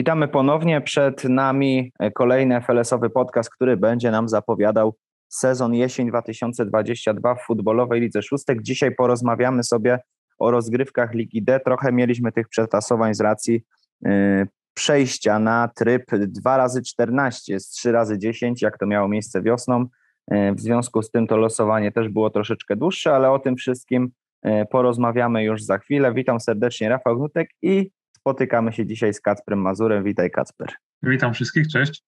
Witamy ponownie. Przed nami kolejny FLS-owy podcast, który będzie nam zapowiadał sezon jesień 2022 w futbolowej Lidze Szóstek. Dzisiaj porozmawiamy sobie o rozgrywkach Ligi D. Trochę mieliśmy tych przetasowań z racji yy, przejścia na tryb 2 razy 14 z 3 razy 10, jak to miało miejsce wiosną. Yy, w związku z tym to losowanie też było troszeczkę dłuższe, ale o tym wszystkim yy, porozmawiamy już za chwilę. Witam serdecznie, Rafał Gnutek i spotykamy się dzisiaj z Kacprem Mazurem. Witaj Kacper. Witam wszystkich, cześć.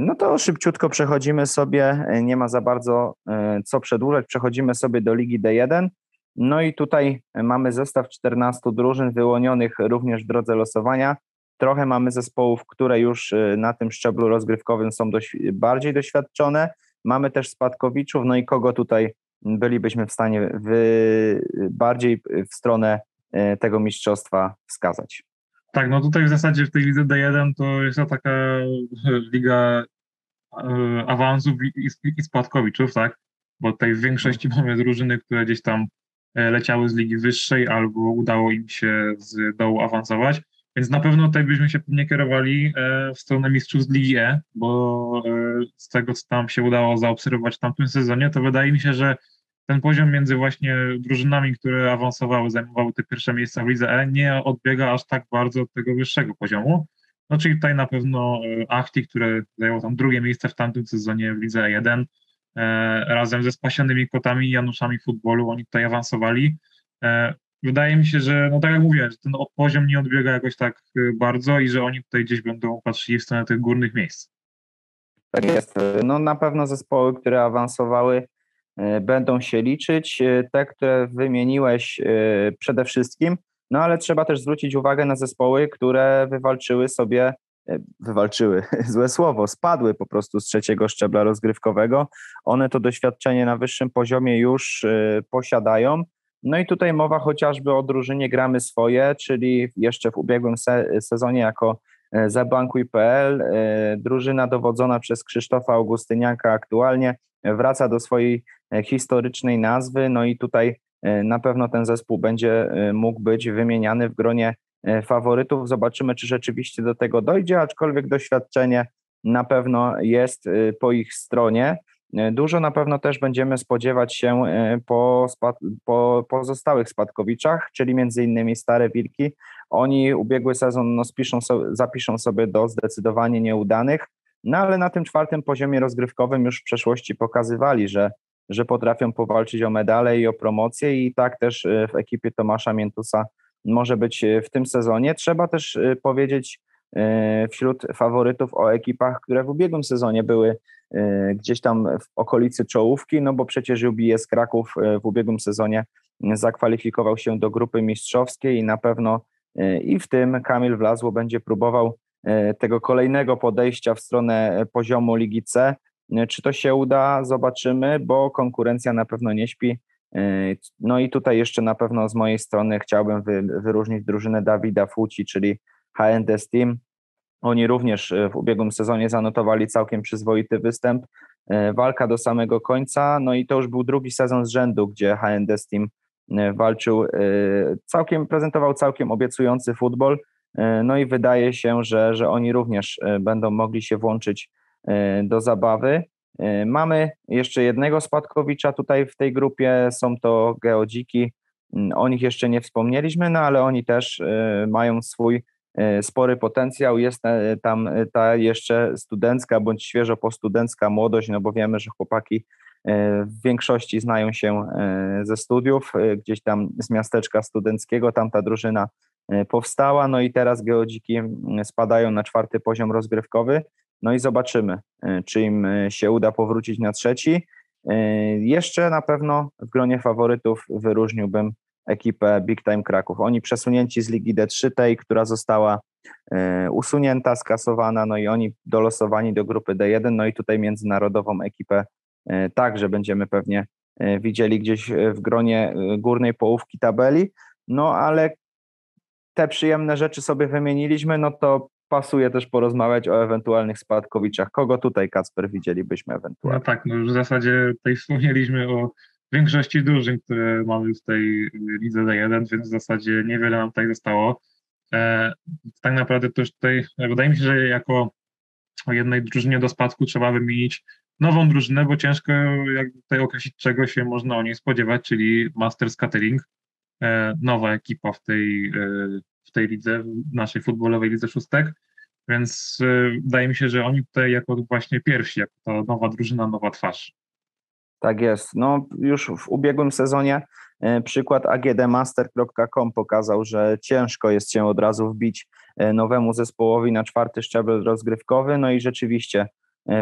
No to szybciutko przechodzimy sobie, nie ma za bardzo co przedłużać, przechodzimy sobie do Ligi D1. No i tutaj mamy zestaw 14 drużyn wyłonionych również w drodze losowania. Trochę mamy zespołów, które już na tym szczeblu rozgrywkowym są bardziej doświadczone. Mamy też spadkowiczów, no i kogo tutaj bylibyśmy w stanie wy, bardziej w stronę tego mistrzostwa wskazać. Tak, no tutaj w zasadzie w tej lidze D1 to jest to taka liga awansów i spadkowiczów, tak? Bo tutaj w większości mamy drużyny, które gdzieś tam leciały z ligi wyższej albo udało im się z dołu awansować. Więc na pewno tutaj byśmy się pewnie kierowali w stronę mistrzów z Ligi E, bo z tego, co tam się udało zaobserwować w tamtym sezonie, to wydaje mi się, że ten poziom między właśnie drużynami, które awansowały, zajmowały te pierwsze miejsca w Lidze E, nie odbiega aż tak bardzo od tego wyższego poziomu. No czyli tutaj na pewno Achti, które zajęło tam drugie miejsce w tamtym sezonie w Lidze E1, razem ze spasionymi kotami i Januszami futbolu, oni tutaj awansowali. Wydaje mi się, że, no tak jak mówiłem, że ten poziom nie odbiega jakoś tak bardzo i że oni tutaj gdzieś będą patrzyli w stronę tych górnych miejsc. Tak jest. No na pewno zespoły, które awansowały, będą się liczyć. Te, które wymieniłeś przede wszystkim, no ale trzeba też zwrócić uwagę na zespoły, które wywalczyły sobie, wywalczyły, złe słowo, spadły po prostu z trzeciego szczebla rozgrywkowego. One to doświadczenie na wyższym poziomie już posiadają. No i tutaj mowa chociażby o drużynie Gramy Swoje, czyli jeszcze w ubiegłym se sezonie jako Zabankuj.pl, drużyna dowodzona przez Krzysztofa Augustyniaka aktualnie wraca do swojej historycznej nazwy, no i tutaj na pewno ten zespół będzie mógł być wymieniany w gronie faworytów. Zobaczymy, czy rzeczywiście do tego dojdzie, aczkolwiek doświadczenie na pewno jest po ich stronie. Dużo na pewno też będziemy spodziewać się po, spad po pozostałych spadkowiczach, czyli między innymi Stare Wilki. Oni ubiegły sezon no, spiszą so, zapiszą sobie do zdecydowanie nieudanych, no ale na tym czwartym poziomie rozgrywkowym już w przeszłości pokazywali, że, że potrafią powalczyć o medale i o promocję i tak też w ekipie Tomasza Miętusa może być w tym sezonie. Trzeba też powiedzieć wśród faworytów o ekipach, które w ubiegłym sezonie były gdzieś tam w okolicy czołówki, no bo przecież UBS Kraków w ubiegłym sezonie zakwalifikował się do grupy mistrzowskiej i na pewno i w tym Kamil Wlazło będzie próbował tego kolejnego podejścia w stronę poziomu Ligi C. Czy to się uda, zobaczymy, bo konkurencja na pewno nie śpi. No i tutaj jeszcze na pewno z mojej strony chciałbym wyróżnić drużynę Dawida Fuci, czyli HND Steam. Oni również w ubiegłym sezonie zanotowali całkiem przyzwoity występ. Walka do samego końca, no i to już był drugi sezon z rzędu, gdzie HND Steam walczył, całkiem, prezentował całkiem obiecujący futbol. No i wydaje się, że, że oni również będą mogli się włączyć do zabawy. Mamy jeszcze jednego spadkowicza tutaj w tej grupie, są to Geodziki. O nich jeszcze nie wspomnieliśmy, no ale oni też mają swój spory potencjał. Jest tam ta jeszcze studencka bądź świeżo postudencka młodość, no bo wiemy, że chłopaki w większości znają się ze studiów, gdzieś tam z miasteczka studenckiego, tam ta drużyna powstała, no i teraz geodziki spadają na czwarty poziom rozgrywkowy, no i zobaczymy, czy im się uda powrócić na trzeci. Jeszcze na pewno w gronie faworytów wyróżniłbym ekipę Big Time Kraków. Oni przesunięci z Ligi D3, tej, która została usunięta, skasowana, no i oni dolosowani do grupy D1, no i tutaj międzynarodową ekipę także będziemy pewnie widzieli gdzieś w gronie górnej połówki tabeli, no ale te przyjemne rzeczy sobie wymieniliśmy, no to pasuje też porozmawiać o ewentualnych spadkowiczach. Kogo tutaj, Kacper, widzielibyśmy ewentualnie? No tak, no już w zasadzie tutaj wspomnieliśmy o większości drużyn, które mamy w tej lidze D1, więc w zasadzie niewiele nam tutaj zostało. Tak naprawdę też tutaj, wydaje mi się, że jako o jednej drużynie do spadku trzeba wymienić nową drużynę, bo ciężko jakby tutaj określić, czego się można o niej spodziewać, czyli Masters Catering, nowa ekipa w tej, w tej lidze, w naszej futbolowej lidze szóstek, więc wydaje mi się, że oni tutaj jako właśnie pierwsi, jako ta nowa drużyna, nowa twarz. Tak jest. No już w ubiegłym sezonie e, przykład agdmaster.com pokazał, że ciężko jest się od razu wbić e, nowemu zespołowi na czwarty szczebel rozgrywkowy. No i rzeczywiście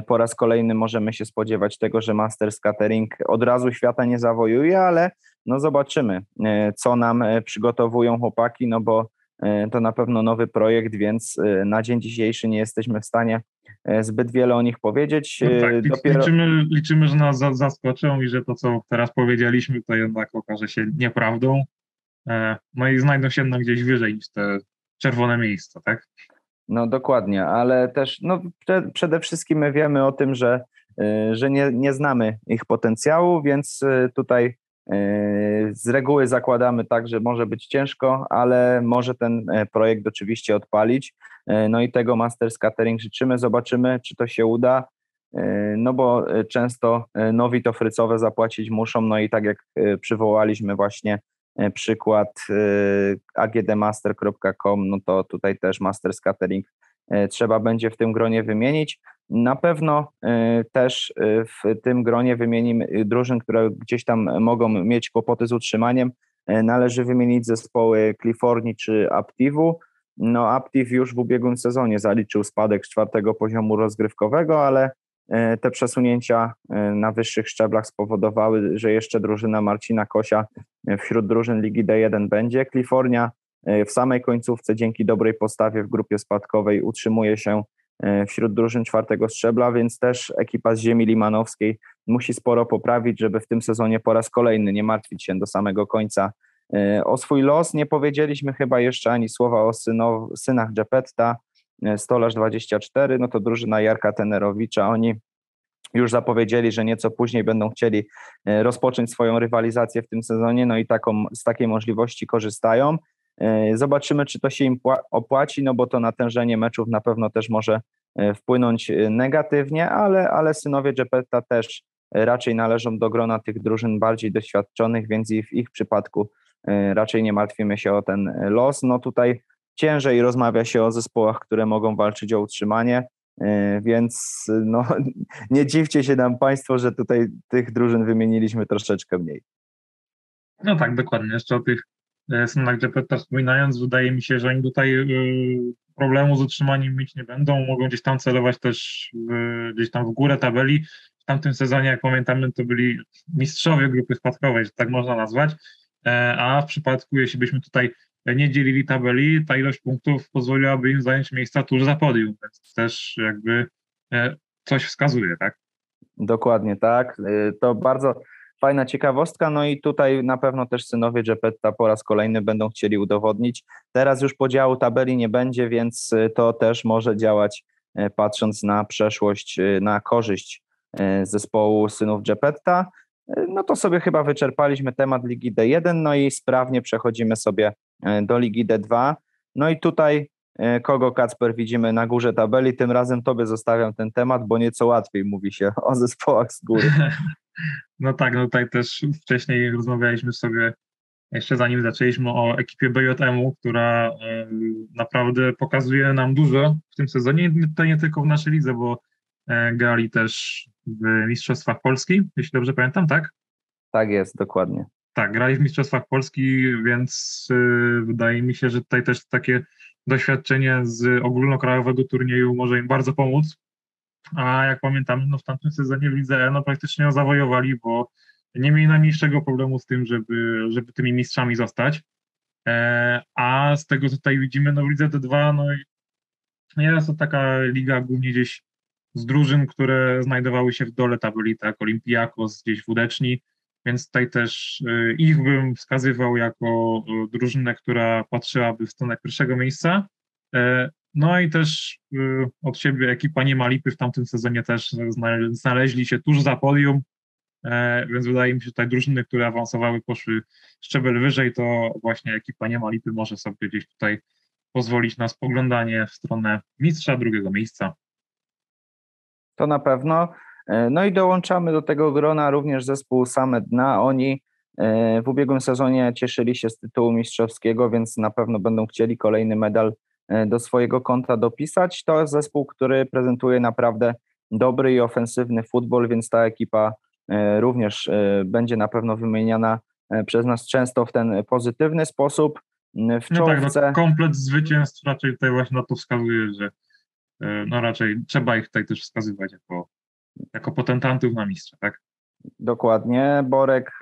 po raz kolejny możemy się spodziewać tego, że Masters Catering od razu świata nie zawojuje, ale no zobaczymy, co nam przygotowują chłopaki, no bo to na pewno nowy projekt, więc na dzień dzisiejszy nie jesteśmy w stanie E, zbyt wiele o nich powiedzieć. No tak, e, Dopiero... liczymy, liczymy, że nas zaskoczą i że to, co teraz powiedzieliśmy, to jednak okaże się nieprawdą. E, no i znajdą się jednak gdzieś wyżej niż te czerwone miejsca, tak? No dokładnie, ale też no, przede wszystkim my wiemy o tym, że, że nie, nie znamy ich potencjału, więc tutaj z reguły zakładamy tak, że może być ciężko, ale może ten projekt oczywiście odpalić. E, no i tego Masters Catering życzymy, zobaczymy, czy to się uda. E, no bo e, często nowi to frycowe zapłacić muszą, no i tak jak przywołaliśmy właśnie przykład agdmaster.com, no to tutaj też Masters Catering trzeba będzie w tym gronie wymienić. Na pewno też w tym gronie wymienimy drużyn, które gdzieś tam mogą mieć kłopoty z utrzymaniem. Należy wymienić zespoły Cliforni czy Aptivu. No, Aptiv już w ubiegłym sezonie zaliczył spadek z czwartego poziomu rozgrywkowego, ale te przesunięcia na wyższych szczeblach spowodowały, że jeszcze drużyna Marcina Kosia wśród drużyn Ligi D1 będzie. Kalifornia w samej końcówce dzięki dobrej postawie w grupie spadkowej utrzymuje się wśród drużyn czwartego szczebla, więc też ekipa z ziemi limanowskiej musi sporo poprawić, żeby w tym sezonie po raz kolejny nie martwić się do samego końca E, o swój los nie powiedzieliśmy chyba jeszcze ani słowa o synach Dżepetta, e, Stolarz 24, no to drużyna Jarka Tenerowicza, oni już zapowiedzieli, że nieco później będą chcieli e, rozpocząć swoją rywalizację w tym sezonie, no i taką, z takiej możliwości korzystają. Zobaczymy, czy to się im opłaci, no bo to natężenie meczów na pewno też może wpłynąć negatywnie, ale, ale synowie Dżepetta też raczej należą do grona tych drużyn bardziej doświadczonych, więc i w ich przypadku E, raczej nie martwimy się o ten los. No tutaj ciężej rozmawia się o zespołach, które mogą walczyć o utrzymanie, e, więc no, nie dziwcie się nam Państwo, że tutaj tych drużyn wymieniliśmy troszeczkę mniej. No tak, dokładnie. Jeszcze o tych e, synach Jepetta wspominając, wydaje mi się, że oni tutaj problemu z utrzymaniem mieć nie będą. Mogą gdzieś tam celować też w, gdzieś tam w górę tabeli. W tamtym sezonie, jak pamiętamy, to byli mistrzowie grupy spadkowej, że tak można nazwać. E, a w przypadku, jeśli byśmy tutaj nie dzielili tabeli, ta ilość punktów pozwoliłaby im zająć miejsca tuż za podium, więc też jakby e, coś wskazuje, tak? Dokładnie tak. E, to bardzo fajna ciekawostka, no i tutaj na pewno też synowie Gepetta po raz kolejny będą chcieli udowodnić. Teraz już podziału tabeli nie będzie, więc to też może działać patrząc na przeszłość, na korzyść zespołu synów Gepetta no to sobie chyba wyczerpaliśmy temat Ligi D1, no i sprawnie przechodzimy sobie do Ligi D2. No i tutaj kogo Kacper widzimy na górze tabeli, tym razem tobie zostawiam ten temat, bo nieco łatwiej mówi się o zespołach z góry. No tak, no tutaj też wcześniej rozmawialiśmy sobie, jeszcze zanim zaczęliśmy o ekipie BJM-u, która e, naprawdę pokazuje nam dużo w tym sezonie, to nie tylko w naszej lidze, bo grali też w Mistrzostwach Polski, jeśli dobrze pamiętam, tak? Tak jest, dokładnie. Tak, grali w Mistrzostwach Polski, więc y, wydaje mi się, że tutaj też takie doświadczenie z ogólnokrajowego turnieju może im bardzo pomóc. A jak pamiętam, no w tamtym sezonie w Lidze E no praktycznie zawojowali, bo nie mieli najmniejszego problemu z tym, żeby, żeby tymi mistrzami zostać. E, a z tego, co tutaj widzimy, no w Lidze D2, no jest to taka liga głównie gdzieś z drużyn, które znajdowały się w dole tabeli, tak, Olimpiakos gdzieś w Udeczni, więc tutaj też y, ich bym wskazywał jako y, drużynę, która patrzyłaby w stronę pierwszego miejsca. E, no i też y, od siebie ekipa nie ma lipy w tamtym sezonie też znaleźli się tuż za podium, e, więc wydaje mi się, że tutaj drużyny, które awansowały, poszły szczebel wyżej, to właśnie ekipa nie ma lipy może sobie gdzieś tutaj pozwolić na spoglądanie w stronę mistrza drugiego miejsca. To na pewno. No i dołączamy do tego grona również zespół Same Dna. Oni w ubiegłym sezonie cieszyli się z tytułu mistrzowskiego, więc na pewno będą chcieli kolejny medal do swojego konta dopisać. To jest zespół, który prezentuje naprawdę dobry i ofensywny futbol, więc ta ekipa e, również e, będzie na pewno wymieniana e, przez nas często w ten pozytywny sposób. W no czołówce... tak, no komplet zwycięstw raczej tutaj właśnie na to wskazuje, że no raczej trzeba ich tutaj też wskazywać jako, jako potentantów na mistrza, tak? Dokładnie. Borek,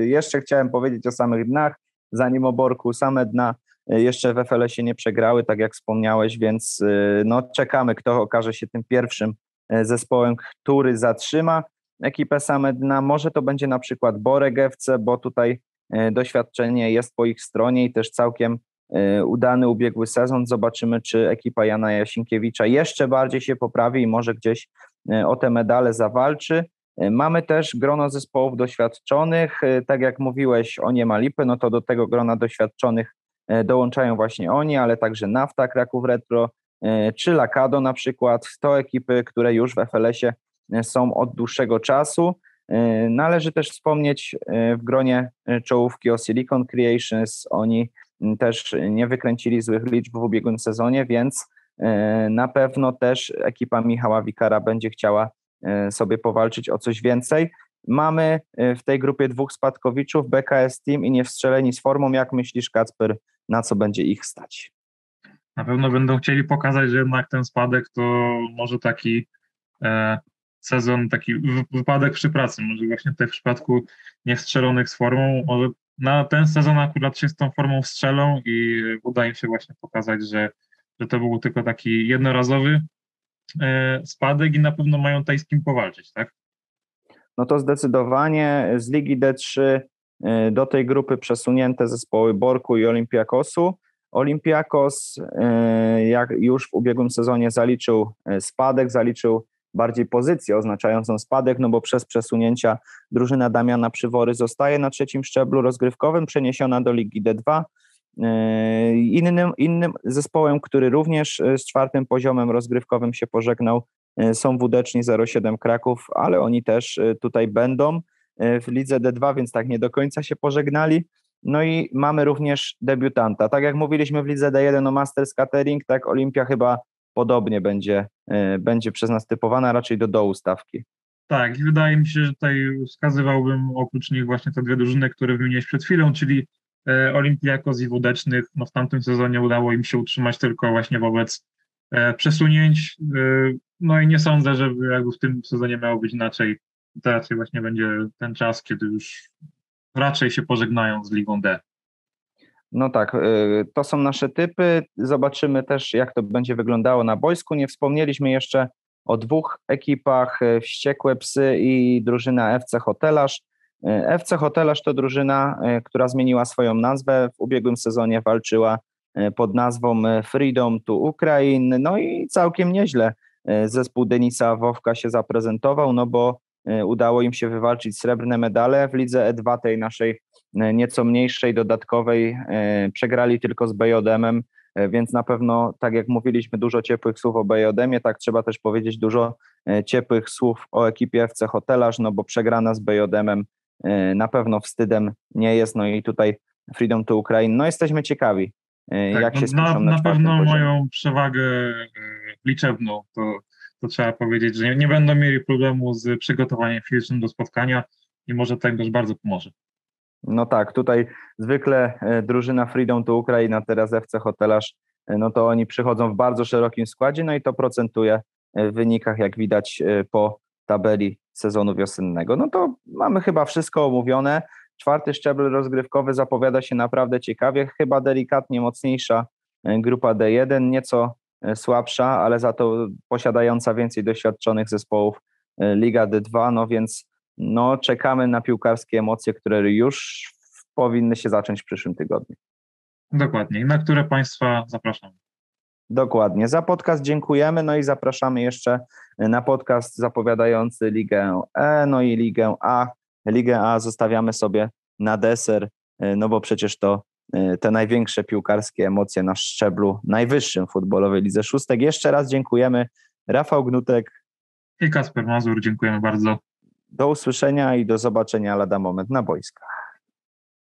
jeszcze chciałem powiedzieć o samych dnach, zanim o Borku, same dna jeszcze w FLS-ie nie przegrały, tak jak wspomniałeś, więc y, no, czekamy, kto okaże się tym pierwszym e, zespołem, który zatrzyma ekipę same dna. Może to będzie na przykład Borek FC, bo tutaj e, doświadczenie jest po ich stronie i też całkiem udany ubiegły sezon. Zobaczymy, czy ekipa Jana Jasinkiewicza jeszcze bardziej się poprawi i może gdzieś o te medale zawalczy. Mamy też grono zespołów doświadczonych. Tak jak mówiłeś o Niemalipy, no to do tego grona doświadczonych dołączają właśnie oni, ale także Nafta Kraków Retro e, czy Lakado na przykład. To ekipy, które już w FLS-ie e, są od dłuższego czasu. Należy też wspomnieć w gronie czołówki o Silicon Creations. Oni też nie wykręcili złych liczb w ubiegłym sezonie, więc na pewno też ekipa Michała Wikara będzie chciała sobie powalczyć o coś więcej. Mamy w tej grupie dwóch spadkowiczów, BKS Team i Niewstrzeleni z formą. Jak myślisz, Kacper, na co będzie ich stać. Na pewno będą chcieli pokazać, że jednak ten spadek to może taki e, sezon, taki wypadek przy pracy. Może właśnie tutaj w przypadku niestrzelonych z formą, może na ten sezon akurat się z tą formą strzelą i uda im się właśnie pokazać, że, że to był tylko taki jednorazowy e, spadek i na pewno mają tutaj z kim powalczyć, tak? No to zdecydowanie z Ligi D3 E, do tej grupy przesunięte zespoły Borku i Olympiakosu. Olympiakos, e, jak już w ubiegłym sezonie zaliczył e, spadek, zaliczył bardziej pozycję oznaczającą spadek, no bo przez przesunięcia drużyna Damiana Przywory zostaje na trzecim szczeblu rozgrywkowym, przeniesiona do Ligi D2. Innym, innym zespołem, który również z czwartym poziomem rozgrywkowym się pożegnał, są Wódeczni 07 Kraków, ale oni też tutaj będą. E, w lidze D2, więc tak nie do końca się pożegnali. No i mamy również debiutanta. Tak jak mówiliśmy w lidze D1 o Masters Catering, tak Olimpia chyba podobnie będzie, e, będzie przez nas typowana, raczej do dołu stawki. Tak, i wydaje mi się, że tutaj wskazywałbym oprócz nich właśnie te dwie drużyny, które wymieniłeś przed chwilą, czyli e, Olimpiakos i Wódecznych. No w tamtym sezonie udało im się utrzymać tylko właśnie wobec przesunięć. No i nie sądzę, że jakby w tym sezonie miało być inaczej to raczej właśnie będzie ten czas, kiedy już raczej się pożegnają z Ligą D. No tak, y, to są nasze typy. Zobaczymy też, jak to będzie wyglądało na boisku. Nie wspomnieliśmy jeszcze o dwóch ekipach, Wściekłe Psy i drużyna FC Hotelarz. FC Hotelarz to drużyna, która zmieniła swoją nazwę. W ubiegłym sezonie walczyła pod nazwą Freedom to Ukraine. No i całkiem nieźle zespół Denisa Wowka się zaprezentował, no bo E, udało im się wywalczyć srebrne medale. W lidze E2 tej naszej e, nieco mniejszej, dodatkowej e, przegrali tylko z BJM-em, więc na pewno, tak jak mówiliśmy, dużo ciepłych słów o BJM-ie, tak trzeba też powiedzieć dużo ciepłych słów o ekipie FC Hotelarz, no bo przegrana z BJM-em na pewno wstydem nie jest, no i tutaj Freedom to Ukraine, no jesteśmy ciekawi, tak, jak się no, na, na, na pewno poziomie. mają przewagę liczebną, to to trzeba powiedzieć, że nie, nie będą mieli problemu z przygotowaniem fizycznym do spotkania i może to im też bardzo pomoże. No tak, tutaj zwykle e, drużyna Freedom to Ukraina, teraz FC Hotelarz, e, no to oni przychodzą w bardzo szerokim składzie, no i to procentuje e, w wynikach, jak widać po tabeli sezonu wiosennego. No to mamy chyba wszystko omówione. Czwarty szczebel rozgrywkowy zapowiada się naprawdę ciekawie, chyba delikatnie mocniejsza grupa D1, nieco E, słabsza, ale za to posiadająca więcej doświadczonych zespołów e, Liga D2, no więc no, czekamy na piłkarskie emocje, które już powinny się zacząć w przyszłym tygodniu. Dokładnie. I na które Państwa zapraszam? Dokładnie. Za podcast dziękujemy, no i zapraszamy jeszcze na podcast zapowiadający Ligę E, no i Ligę A. Ligę A zostawiamy sobie na deser, e, no bo przecież to te największe piłkarskie emocje na szczeblu najwyższym futbolowej Lidze Szóstek. Jeszcze raz dziękujemy. Rafał Gnutek i Kasper Mazur, dziękujemy bardzo. Do usłyszenia i do zobaczenia lada moment na boiskach.